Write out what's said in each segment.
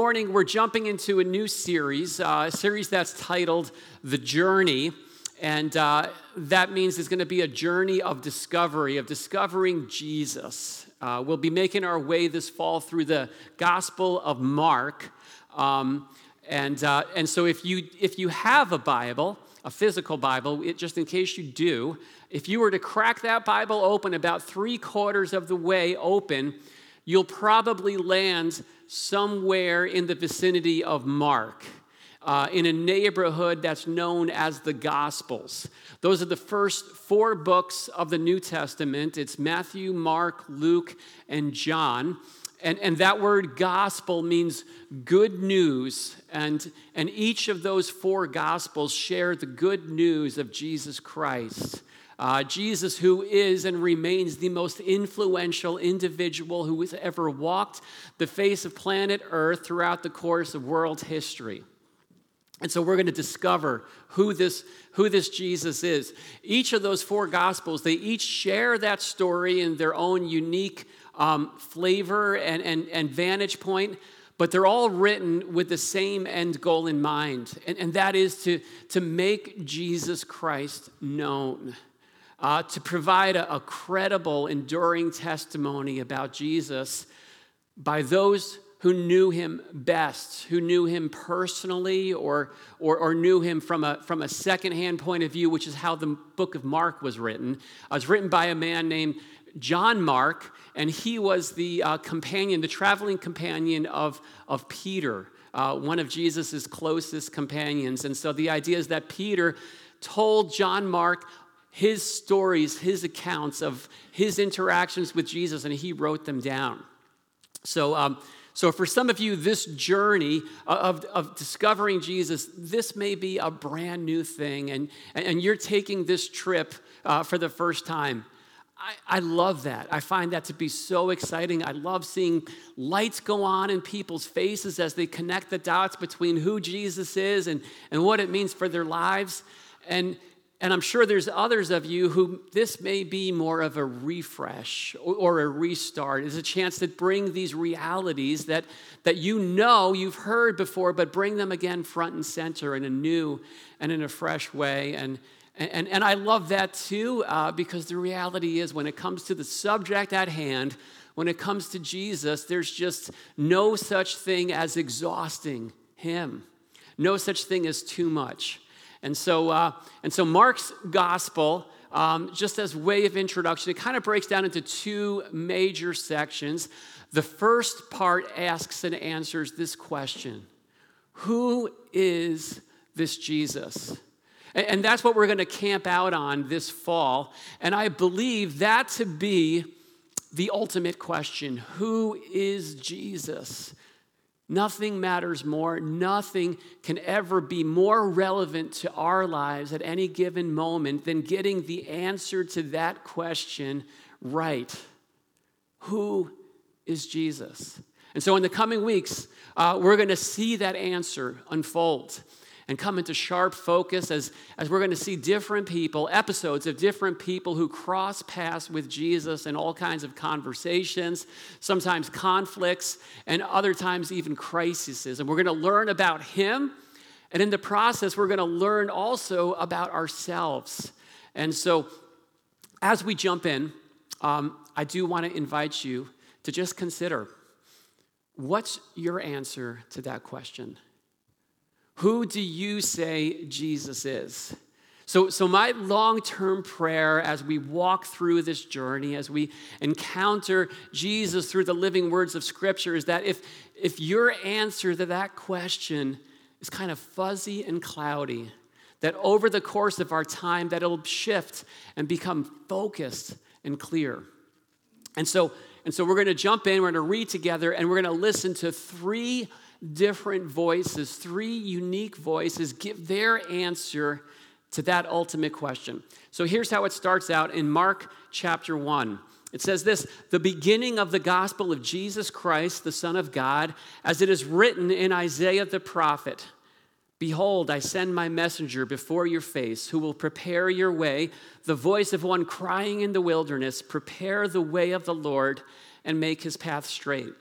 morning we're jumping into a new series, uh, a series that's titled The Journey. And uh, that means it's going to be a journey of discovery, of discovering Jesus. Uh, we'll be making our way this fall through the Gospel of Mark. Um, and, uh, and so if you, if you have a Bible, a physical Bible, it, just in case you do, if you were to crack that Bible open about three quarters of the way open, you'll probably land somewhere in the vicinity of Mark. Uh, in a neighborhood that's known as the Gospels. Those are the first four books of the New Testament. It's Matthew, Mark, Luke, and John. And, and that word gospel means good news. And, and each of those four gospels share the good news of Jesus Christ. Uh, Jesus, who is and remains the most influential individual who has ever walked the face of planet Earth throughout the course of world history. And so we're going to discover who this, who this Jesus is. Each of those four gospels, they each share that story in their own unique um, flavor and, and, and vantage point, but they're all written with the same end goal in mind, and, and that is to, to make Jesus Christ known uh, to provide a, a credible, enduring testimony about Jesus by those who knew him best, who knew him personally or, or, or, knew him from a, from a secondhand point of view, which is how the book of Mark was written. It was written by a man named John Mark, and he was the uh, companion, the traveling companion of, of Peter, uh, one of Jesus' closest companions. And so the idea is that Peter told John Mark his stories, his accounts of his interactions with Jesus, and he wrote them down. So, um, so for some of you, this journey of, of discovering Jesus, this may be a brand new thing, and, and you're taking this trip uh, for the first time. I, I love that. I find that to be so exciting. I love seeing lights go on in people's faces as they connect the dots between who Jesus is and, and what it means for their lives. And and I'm sure there's others of you who this may be more of a refresh or a restart. It's a chance to bring these realities that, that you know you've heard before, but bring them again front and center in a new and in a fresh way. And, and, and I love that too, uh, because the reality is when it comes to the subject at hand, when it comes to Jesus, there's just no such thing as exhausting Him, no such thing as too much. And so, uh, and so Mark's gospel, um, just as way of introduction, it kind of breaks down into two major sections. The first part asks and answers this question Who is this Jesus? And, and that's what we're going to camp out on this fall. And I believe that to be the ultimate question Who is Jesus? Nothing matters more. Nothing can ever be more relevant to our lives at any given moment than getting the answer to that question right. Who is Jesus? And so, in the coming weeks, uh, we're going to see that answer unfold and come into sharp focus as, as we're going to see different people, episodes of different people who cross paths with Jesus in all kinds of conversations, sometimes conflicts, and other times even crises. And we're going to learn about him. And in the process, we're going to learn also about ourselves. And so, as we jump in, um, I do want to invite you to just consider what's your answer to that question? Who do you say Jesus is? So, so my long term prayer as we walk through this journey, as we encounter Jesus through the living words of Scripture, is that if, if your answer to that question is kind of fuzzy and cloudy, that over the course of our time, that it'll shift and become focused and clear. And so, and so we're going to jump in, we're going to read together, and we're going to listen to three different voices, three unique voices, give their answer to that ultimate question. So here's how it starts out in Mark chapter 1. It says this the beginning of the gospel of Jesus Christ, the Son of God, as it is written in Isaiah the prophet Behold, I send my messenger before your face, who will prepare your way, the voice of one crying in the wilderness, prepare the way of the Lord and make his path straight.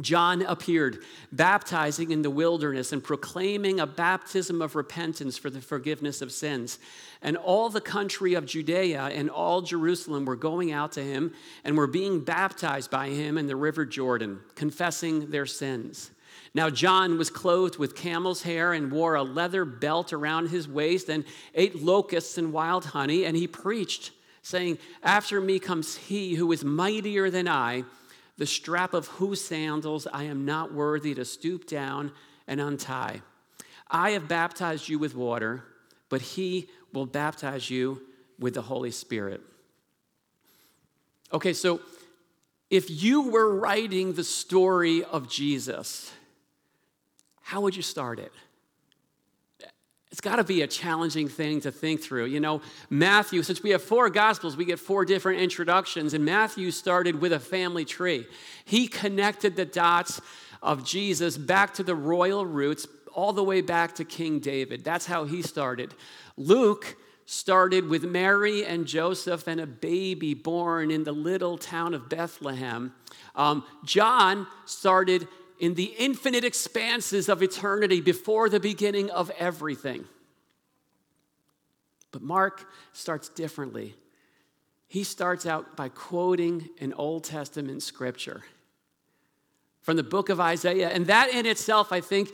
John appeared, baptizing in the wilderness and proclaiming a baptism of repentance for the forgiveness of sins. And all the country of Judea and all Jerusalem were going out to him and were being baptized by him in the river Jordan, confessing their sins. Now, John was clothed with camel's hair and wore a leather belt around his waist and ate locusts and wild honey, and he preached, saying, After me comes he who is mightier than I the strap of whose sandals I am not worthy to stoop down and untie. I have baptized you with water, but he will baptize you with the Holy Spirit. Okay, so if you were writing the story of Jesus, how would you start it? It's got to be a challenging thing to think through. You know, Matthew, since we have four gospels, we get four different introductions, and Matthew started with a family tree. He connected the dots of Jesus back to the royal roots, all the way back to King David. That's how he started. Luke started with Mary and Joseph and a baby born in the little town of Bethlehem. Um, John started in the infinite expanses of eternity before the beginning of everything. But Mark starts differently. He starts out by quoting an Old Testament scripture from the book of Isaiah. And that in itself, I think,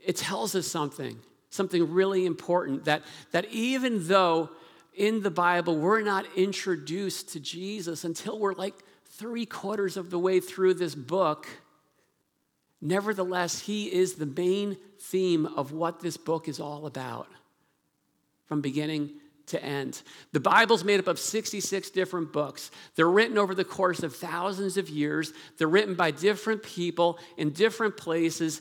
it tells us something, something really important that, that even though in the Bible we're not introduced to Jesus until we're like three quarters of the way through this book, Nevertheless, he is the main theme of what this book is all about from beginning to end. The Bible's made up of 66 different books. They're written over the course of thousands of years. They're written by different people in different places,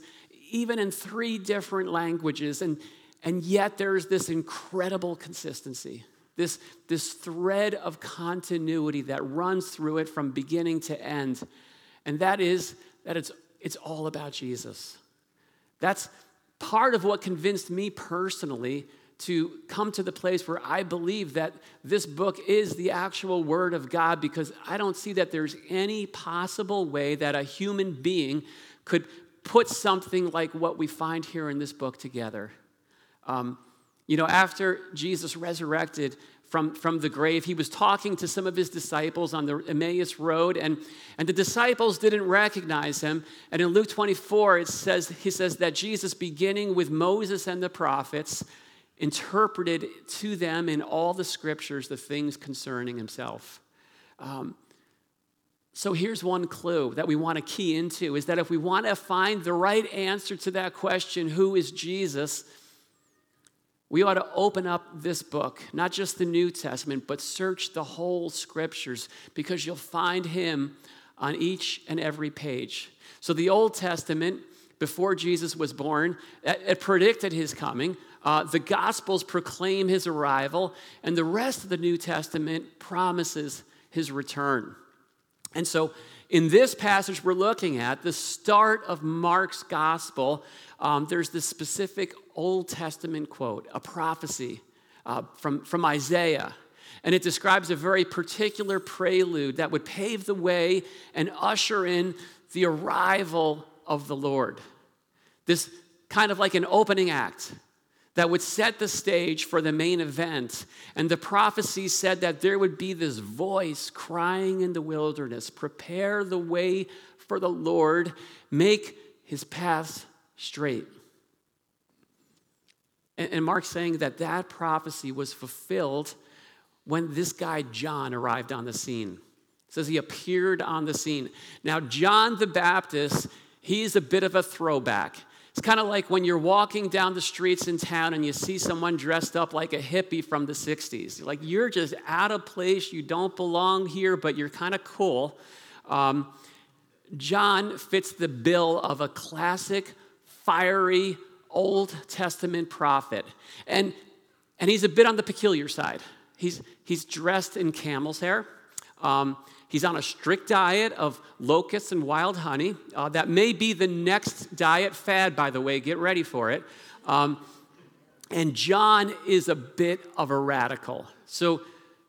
even in three different languages. And, and yet there's this incredible consistency, this, this thread of continuity that runs through it from beginning to end. And that is that it's it's all about Jesus. That's part of what convinced me personally to come to the place where I believe that this book is the actual Word of God because I don't see that there's any possible way that a human being could put something like what we find here in this book together. Um, you know, after Jesus resurrected, from, from the grave. He was talking to some of his disciples on the Emmaus Road, and, and the disciples didn't recognize him. And in Luke 24, it says, he says that Jesus, beginning with Moses and the prophets, interpreted to them in all the scriptures the things concerning himself. Um, so here's one clue that we want to key into is that if we want to find the right answer to that question, who is Jesus? We ought to open up this book, not just the New Testament, but search the whole scriptures because you'll find him on each and every page. So, the Old Testament, before Jesus was born, it predicted his coming. Uh, the Gospels proclaim his arrival, and the rest of the New Testament promises his return. And so, in this passage we're looking at, the start of Mark's Gospel, um, there's this specific Old Testament quote, a prophecy uh, from, from Isaiah. And it describes a very particular prelude that would pave the way and usher in the arrival of the Lord. This kind of like an opening act that would set the stage for the main event. And the prophecy said that there would be this voice crying in the wilderness Prepare the way for the Lord, make his paths straight. And, Mark's saying that that prophecy was fulfilled when this guy John arrived on the scene. It says he appeared on the scene. Now, John the Baptist, he's a bit of a throwback. It's kind of like when you're walking down the streets in town and you see someone dressed up like a hippie from the 60s. Like, you're just out of place, you don't belong here, but you're kind of cool. Um, John fits the bill of a classic, fiery, Old Testament prophet. And, and he's a bit on the peculiar side. He's, he's dressed in camel's hair. Um, He's on a strict diet of locusts and wild honey. Uh, that may be the next diet fad, by the way. Get ready for it. Um, and John is a bit of a radical. So,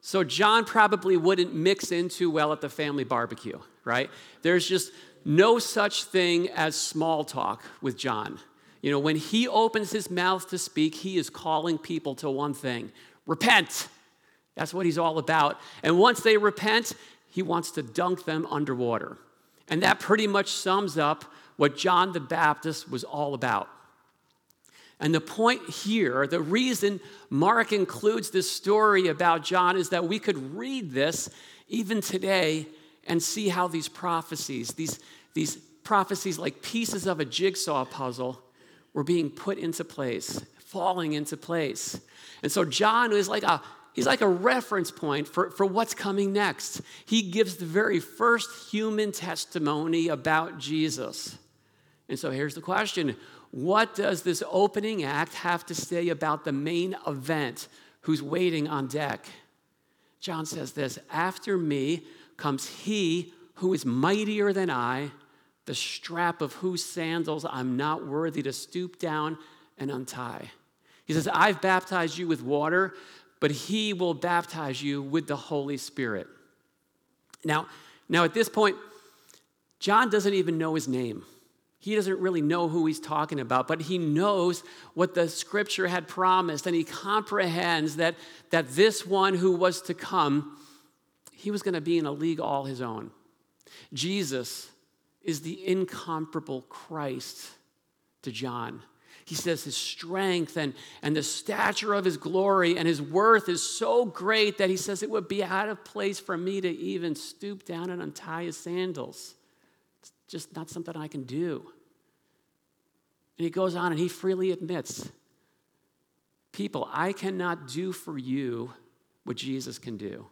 so John probably wouldn't mix in too well at the family barbecue, right? There's just no such thing as small talk with John. You know, when he opens his mouth to speak, he is calling people to one thing repent. That's what he's all about. And once they repent, he wants to dunk them underwater. And that pretty much sums up what John the Baptist was all about. And the point here, the reason Mark includes this story about John is that we could read this even today and see how these prophecies, these, these prophecies like pieces of a jigsaw puzzle, were being put into place, falling into place. And so John is like a he's like a reference point for, for what's coming next. He gives the very first human testimony about Jesus. And so here's the question What does this opening act have to say about the main event who's waiting on deck? John says this After me comes he who is mightier than I, the strap of whose sandals I'm not worthy to stoop down and untie. He says, I've baptized you with water, but he will baptize you with the Holy Spirit. Now, now at this point, John doesn't even know his name. He doesn't really know who he's talking about, but he knows what the scripture had promised, and he comprehends that, that this one who was to come, he was going to be in a league all his own. Jesus is the incomparable Christ to John. He says his strength and, and the stature of his glory and his worth is so great that he says it would be out of place for me to even stoop down and untie his sandals. It's just not something I can do. And he goes on and he freely admits people, I cannot do for you what Jesus can do,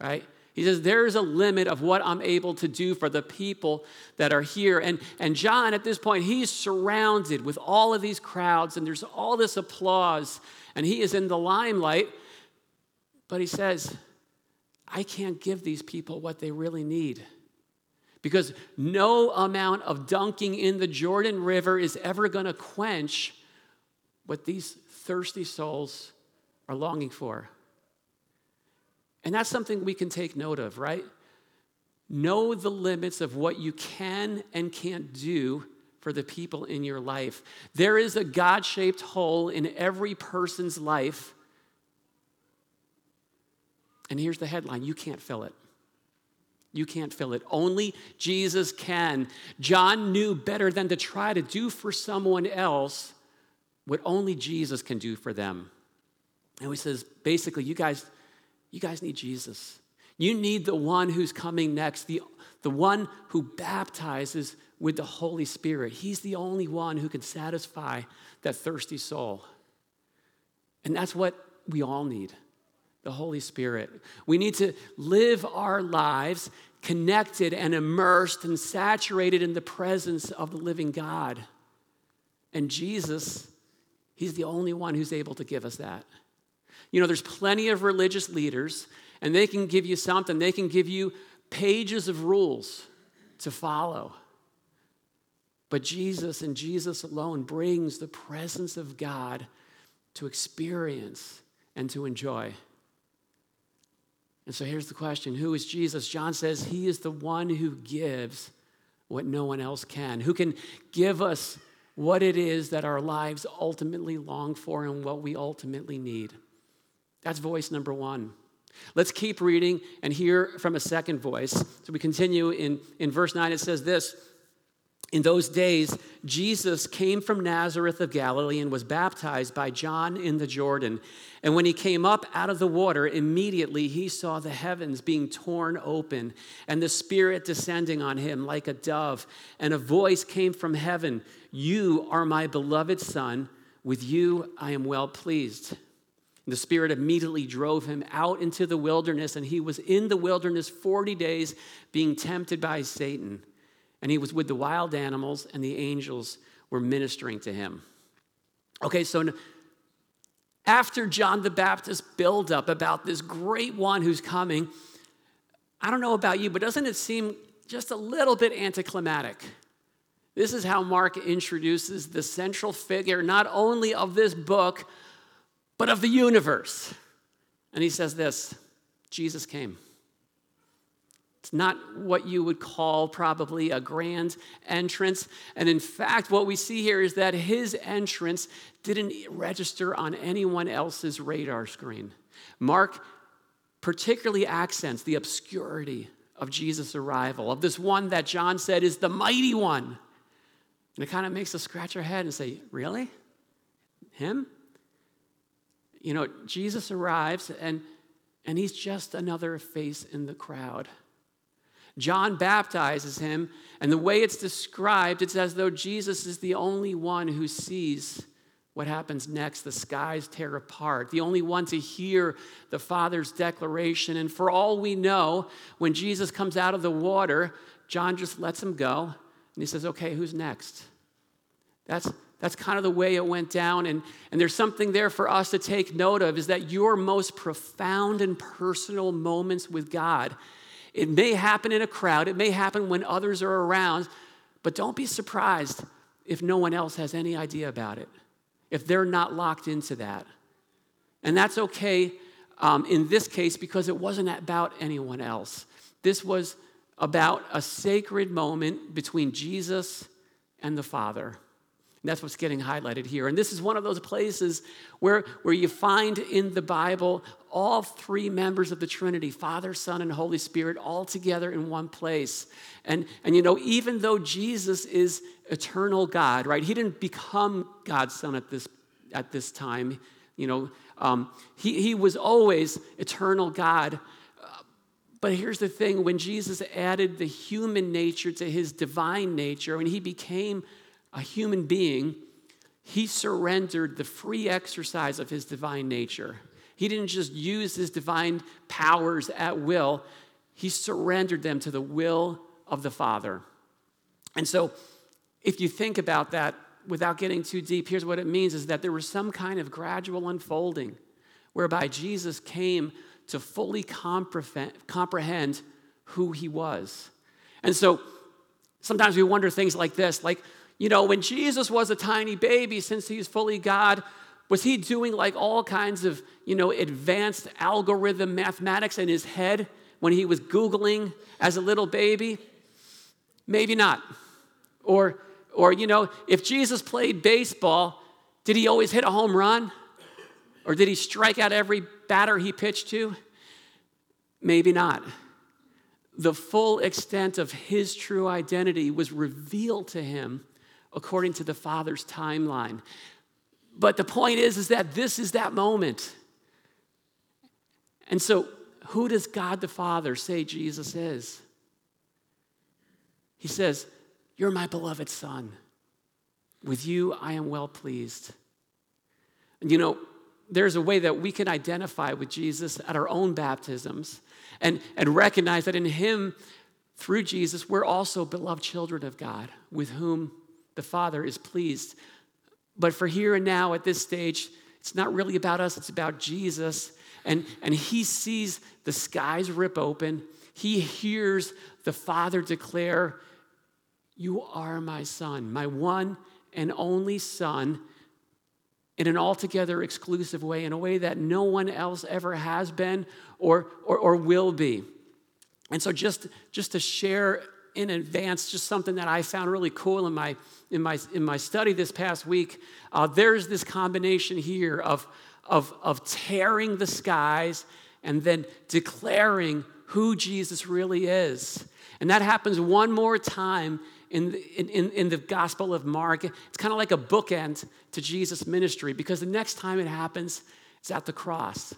right? He says, There's a limit of what I'm able to do for the people that are here. And, and John, at this point, he's surrounded with all of these crowds, and there's all this applause, and he is in the limelight. But he says, I can't give these people what they really need. Because no amount of dunking in the Jordan River is ever going to quench what these thirsty souls are longing for. And that's something we can take note of, right? Know the limits of what you can and can't do for the people in your life. There is a God shaped hole in every person's life. And here's the headline you can't fill it. You can't fill it. Only Jesus can. John knew better than to try to do for someone else what only Jesus can do for them. And he says, basically, you guys, you guys need Jesus. You need the one who's coming next, the, the one who baptizes with the Holy Spirit. He's the only one who can satisfy that thirsty soul. And that's what we all need the Holy Spirit. We need to live our lives connected and immersed and saturated in the presence of the living God. And Jesus, He's the only one who's able to give us that. You know, there's plenty of religious leaders, and they can give you something. They can give you pages of rules to follow. But Jesus and Jesus alone brings the presence of God to experience and to enjoy. And so here's the question Who is Jesus? John says he is the one who gives what no one else can, who can give us what it is that our lives ultimately long for and what we ultimately need. That's voice number one. Let's keep reading and hear from a second voice. So we continue in, in verse 9. It says this In those days, Jesus came from Nazareth of Galilee and was baptized by John in the Jordan. And when he came up out of the water, immediately he saw the heavens being torn open and the Spirit descending on him like a dove. And a voice came from heaven You are my beloved Son. With you I am well pleased. The Spirit immediately drove him out into the wilderness, and he was in the wilderness 40 days being tempted by Satan. And he was with the wild animals, and the angels were ministering to him. Okay, so after John the Baptist build up about this great one who's coming, I don't know about you, but doesn't it seem just a little bit anticlimactic? This is how Mark introduces the central figure, not only of this book, but of the universe. And he says this Jesus came. It's not what you would call probably a grand entrance. And in fact, what we see here is that his entrance didn't register on anyone else's radar screen. Mark particularly accents the obscurity of Jesus' arrival, of this one that John said is the mighty one. And it kind of makes us scratch our head and say, Really? Him? You know, Jesus arrives and, and he's just another face in the crowd. John baptizes him, and the way it's described, it's as though Jesus is the only one who sees what happens next. The skies tear apart, the only one to hear the Father's declaration. And for all we know, when Jesus comes out of the water, John just lets him go, and he says, Okay, who's next? That's, that's kind of the way it went down. And, and there's something there for us to take note of is that your most profound and personal moments with God it may happen in a crowd, it may happen when others are around, but don't be surprised if no one else has any idea about it, if they're not locked into that. And that's okay um, in this case because it wasn't about anyone else. This was about a sacred moment between Jesus and the Father. And that's what's getting highlighted here. And this is one of those places where, where you find in the Bible all three members of the Trinity Father, Son, and Holy Spirit all together in one place. And, and you know, even though Jesus is eternal God, right? He didn't become God's Son at this, at this time. You know, um, he, he was always eternal God. But here's the thing when Jesus added the human nature to his divine nature, when he became a human being, he surrendered the free exercise of his divine nature. He didn't just use his divine powers at will, he surrendered them to the will of the Father. And so, if you think about that without getting too deep, here's what it means is that there was some kind of gradual unfolding whereby Jesus came to fully comprehend who he was. And so, sometimes we wonder things like this like, you know, when Jesus was a tiny baby, since he's fully God, was he doing like all kinds of, you know, advanced algorithm mathematics in his head when he was Googling as a little baby? Maybe not. Or, or, you know, if Jesus played baseball, did he always hit a home run? Or did he strike out every batter he pitched to? Maybe not. The full extent of his true identity was revealed to him according to the Father's timeline. But the point is, is that this is that moment. And so, who does God the Father say Jesus is? He says, You're my beloved Son. With you, I am well pleased. And you know, there's a way that we can identify with Jesus at our own baptisms and, and recognize that in Him, through Jesus, we're also beloved children of God with whom the Father is pleased. But for here and now at this stage, it's not really about us, it's about Jesus. And, and he sees the skies rip open. He hears the Father declare, You are my Son, my one and only Son, in an altogether exclusive way, in a way that no one else ever has been or, or, or will be. And so, just, just to share in advance just something that I found really cool in my, in my, in my study this past week. Uh, there's this combination here of, of, of tearing the skies and then declaring who Jesus really is. And that happens one more time in in, in the Gospel of Mark. It's kind of like a bookend to Jesus' ministry because the next time it happens, it's at the cross.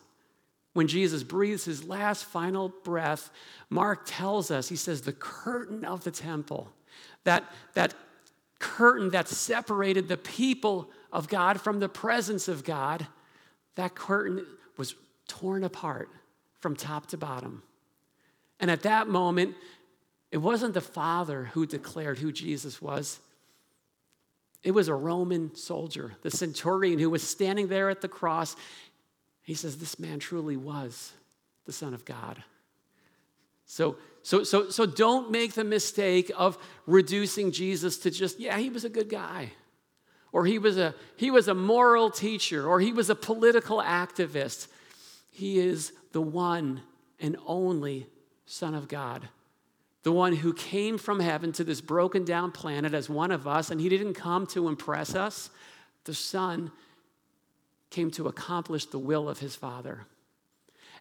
When Jesus breathes his last final breath, Mark tells us, he says, the curtain of the temple, that, that curtain that separated the people of God from the presence of God, that curtain was torn apart from top to bottom. And at that moment, it wasn't the Father who declared who Jesus was. It was a Roman soldier, the centurion who was standing there at the cross. He says, This man truly was the Son of God. So, so, so, so don't make the mistake of reducing Jesus to just, yeah, he was a good guy. Or he was a, he was a moral teacher, or he was a political activist. He is the one and only Son of God the one who came from heaven to this broken down planet as one of us, and he didn't come to impress us. The Son came to accomplish the will of his Father.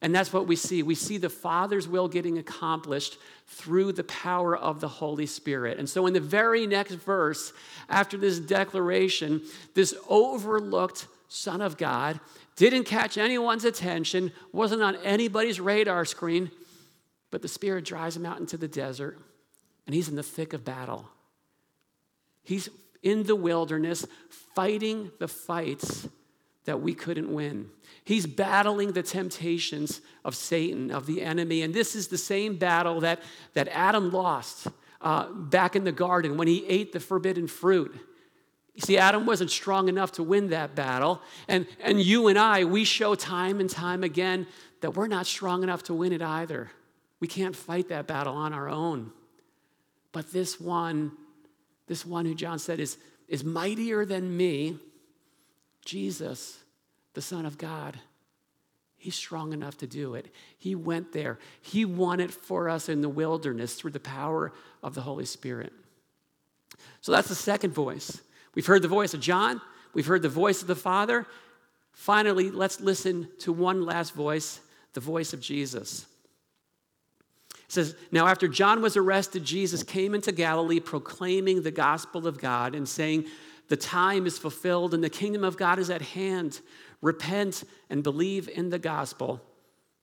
And that's what we see. We see the Father's will getting accomplished through the power of the Holy Spirit. And so, in the very next verse, after this declaration, this overlooked Son of God didn't catch anyone's attention, wasn't on anybody's radar screen, but the Spirit drives him out into the desert, and he's in the thick of battle. He's in the wilderness fighting the fights that we couldn't win. He's battling the temptations of Satan, of the enemy. And this is the same battle that, that Adam lost uh, back in the garden when he ate the forbidden fruit. You see, Adam wasn't strong enough to win that battle. And, and you and I, we show time and time again that we're not strong enough to win it either. We can't fight that battle on our own. But this one, this one who John said is, is mightier than me, Jesus, the Son of God, he's strong enough to do it. He went there, he won it for us in the wilderness through the power of the Holy Spirit. So that's the second voice. We've heard the voice of John, we've heard the voice of the Father. Finally, let's listen to one last voice the voice of Jesus. It says, Now after John was arrested, Jesus came into Galilee proclaiming the gospel of God and saying, The time is fulfilled and the kingdom of God is at hand. Repent and believe in the gospel.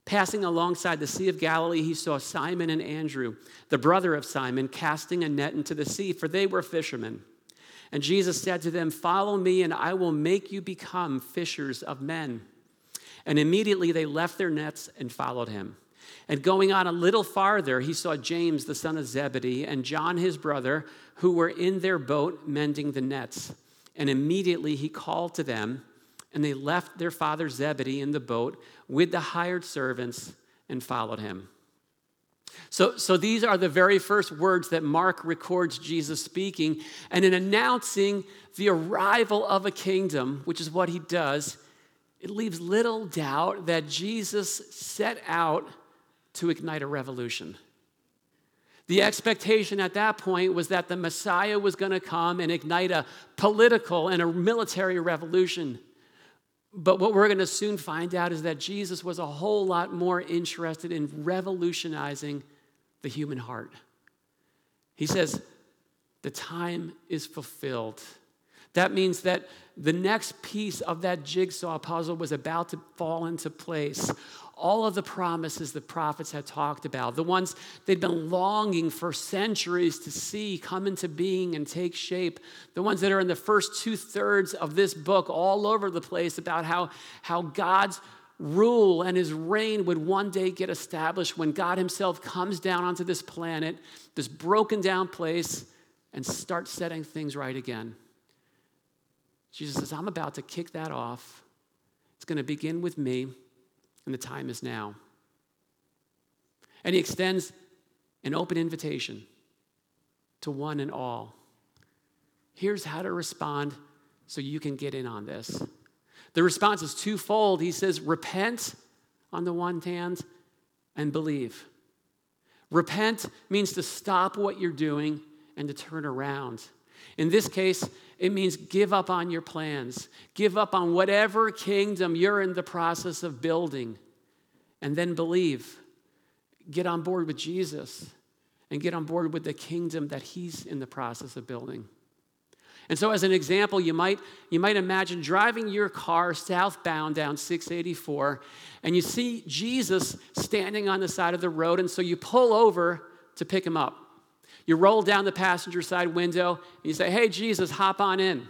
Passing alongside the Sea of Galilee, he saw Simon and Andrew, the brother of Simon, casting a net into the sea, for they were fishermen. And Jesus said to them, Follow me, and I will make you become fishers of men. And immediately they left their nets and followed him. And going on a little farther, he saw James, the son of Zebedee, and John, his brother, who were in their boat mending the nets. And immediately he called to them, and they left their father Zebedee in the boat with the hired servants and followed him. So, so these are the very first words that Mark records Jesus speaking. And in announcing the arrival of a kingdom, which is what he does, it leaves little doubt that Jesus set out to ignite a revolution. The expectation at that point was that the Messiah was going to come and ignite a political and a military revolution. But what we're going to soon find out is that Jesus was a whole lot more interested in revolutionizing the human heart. He says, The time is fulfilled. That means that the next piece of that jigsaw puzzle was about to fall into place. All of the promises the prophets had talked about, the ones they'd been longing for centuries to see come into being and take shape, the ones that are in the first two thirds of this book, all over the place, about how, how God's rule and his reign would one day get established when God himself comes down onto this planet, this broken down place, and starts setting things right again. Jesus says, I'm about to kick that off. It's going to begin with me, and the time is now. And he extends an open invitation to one and all. Here's how to respond so you can get in on this. The response is twofold. He says, Repent on the one hand and believe. Repent means to stop what you're doing and to turn around. In this case, it means give up on your plans, give up on whatever kingdom you're in the process of building, and then believe. Get on board with Jesus and get on board with the kingdom that he's in the process of building. And so, as an example, you might, you might imagine driving your car southbound down 684, and you see Jesus standing on the side of the road, and so you pull over to pick him up. You roll down the passenger side window and you say, Hey, Jesus, hop on in.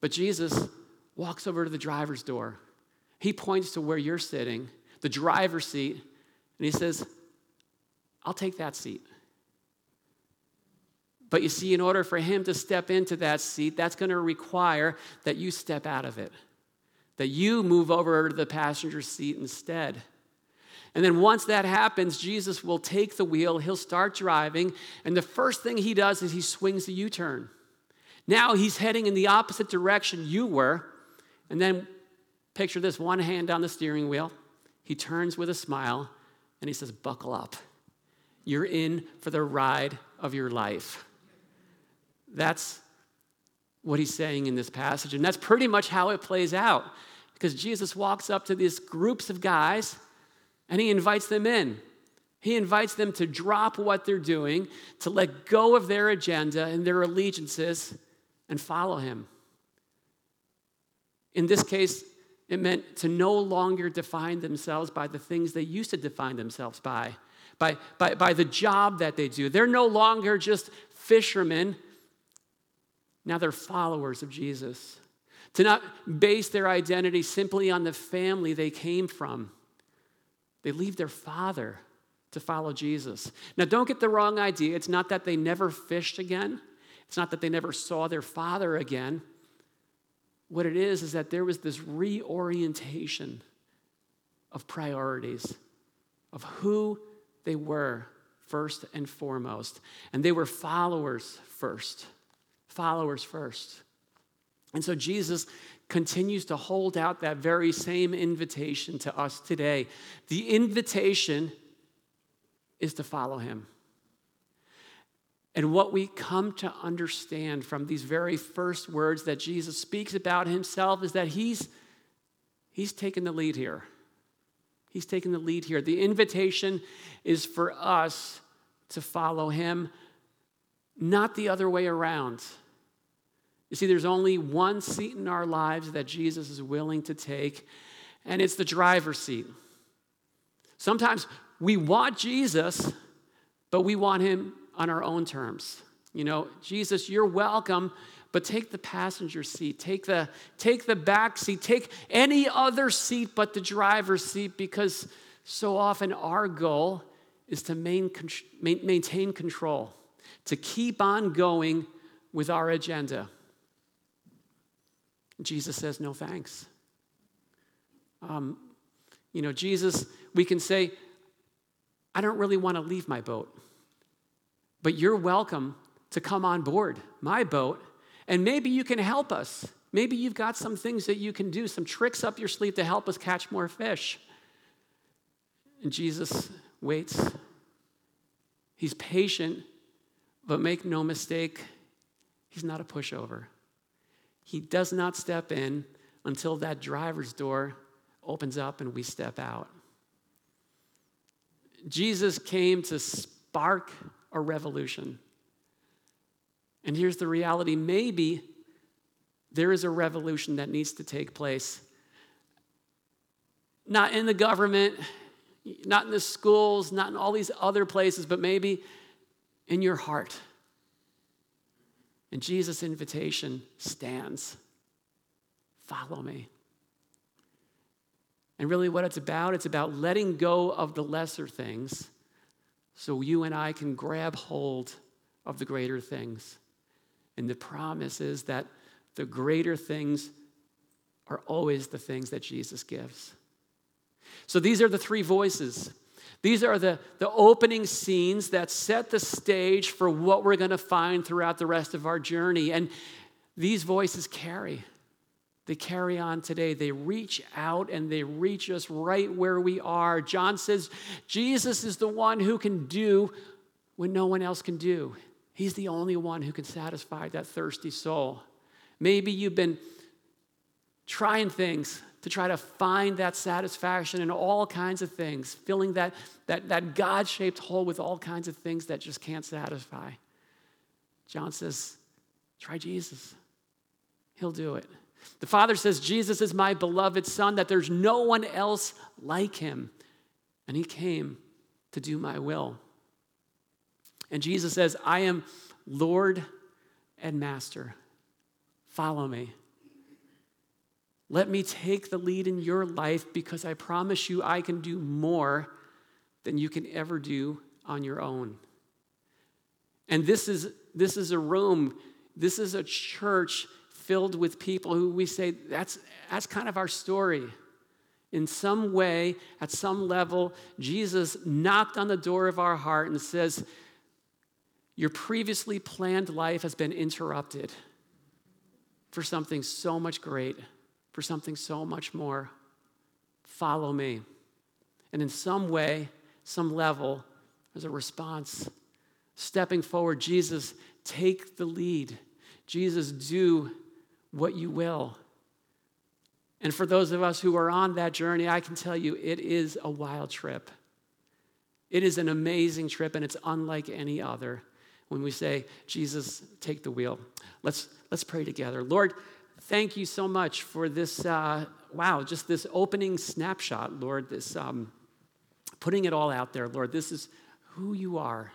But Jesus walks over to the driver's door. He points to where you're sitting, the driver's seat, and he says, I'll take that seat. But you see, in order for him to step into that seat, that's going to require that you step out of it, that you move over to the passenger seat instead. And then once that happens, Jesus will take the wheel, he'll start driving, and the first thing he does is he swings the U turn. Now he's heading in the opposite direction you were. And then picture this one hand on the steering wheel. He turns with a smile and he says, Buckle up. you're in for the ride of your life. That's what he's saying in this passage. And that's pretty much how it plays out. Because Jesus walks up to these groups of guys and he invites them in. He invites them to drop what they're doing, to let go of their agenda and their allegiances and follow him. In this case, it meant to no longer define themselves by the things they used to define themselves by, by, by, by the job that they do. They're no longer just fishermen, now they're followers of Jesus. To not base their identity simply on the family they came from, they leave their father to follow Jesus. Now, don't get the wrong idea. It's not that they never fished again, it's not that they never saw their father again. What it is, is that there was this reorientation of priorities, of who they were first and foremost. And they were followers first. Followers first. And so Jesus continues to hold out that very same invitation to us today. The invitation is to follow him. And what we come to understand from these very first words that Jesus speaks about himself is that he's, he's taken the lead here. He's taken the lead here. The invitation is for us to follow him, not the other way around. You see, there's only one seat in our lives that Jesus is willing to take, and it's the driver's seat. Sometimes we want Jesus, but we want him on our own terms. You know, Jesus, you're welcome, but take the passenger seat, take the, take the back seat, take any other seat but the driver's seat, because so often our goal is to main, maintain control, to keep on going with our agenda. Jesus says, no thanks. Um, you know, Jesus, we can say, I don't really want to leave my boat, but you're welcome to come on board my boat, and maybe you can help us. Maybe you've got some things that you can do, some tricks up your sleeve to help us catch more fish. And Jesus waits. He's patient, but make no mistake, he's not a pushover. He does not step in until that driver's door opens up and we step out. Jesus came to spark a revolution. And here's the reality maybe there is a revolution that needs to take place. Not in the government, not in the schools, not in all these other places, but maybe in your heart. And Jesus' invitation stands follow me. And really, what it's about, it's about letting go of the lesser things so you and I can grab hold of the greater things. And the promise is that the greater things are always the things that Jesus gives. So these are the three voices these are the, the opening scenes that set the stage for what we're going to find throughout the rest of our journey. And these voices carry. They carry on today. They reach out and they reach us right where we are. John says Jesus is the one who can do what no one else can do. He's the only one who can satisfy that thirsty soul. Maybe you've been trying things to try to find that satisfaction in all kinds of things, filling that, that, that God shaped hole with all kinds of things that just can't satisfy. John says, try Jesus. He'll do it. The Father says, Jesus is my beloved Son, that there's no one else like him. And he came to do my will. And Jesus says, I am Lord and Master. Follow me. Let me take the lead in your life because I promise you I can do more than you can ever do on your own. And this is, this is a room, this is a church filled with people who we say that's, that's kind of our story. In some way, at some level, Jesus knocked on the door of our heart and says, Your previously planned life has been interrupted for something so much great for something so much more. Follow me. And in some way, some level, There's a response. Stepping forward, Jesus, take the lead. Jesus, do what you will. And for those of us who are on that journey, I can tell you it is a wild trip. It is an amazing trip, and it's unlike any other when we say, Jesus, take the wheel. Let's, let's pray together. Lord, thank you so much for this, uh, wow, just this opening snapshot, Lord, this um, putting it all out there, Lord. This is who you are.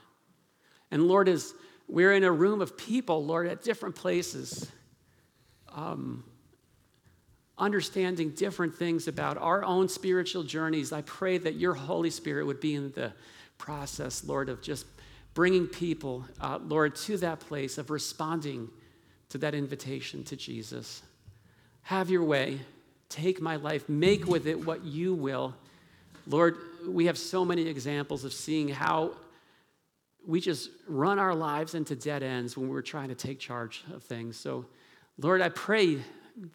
And Lord, as we're in a room of people, Lord, at different places, um, understanding different things about our own spiritual journeys, I pray that your Holy Spirit would be in the process, Lord, of just bringing people, uh, Lord, to that place of responding to that invitation to Jesus. Have your way. Take my life. Make with it what you will. Lord, we have so many examples of seeing how we just run our lives into dead ends when we're trying to take charge of things. So, Lord, I pray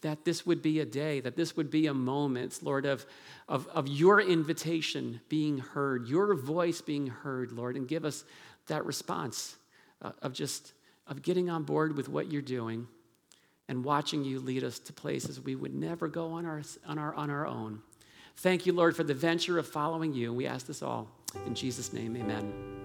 that this would be a day, that this would be a moment, Lord, of, of, of your invitation being heard, your voice being heard, Lord, and give us that response uh, of just of getting on board with what you're doing and watching you lead us to places we would never go on our, on our, on our own. Thank you, Lord, for the venture of following you. We ask this all in Jesus' name, amen.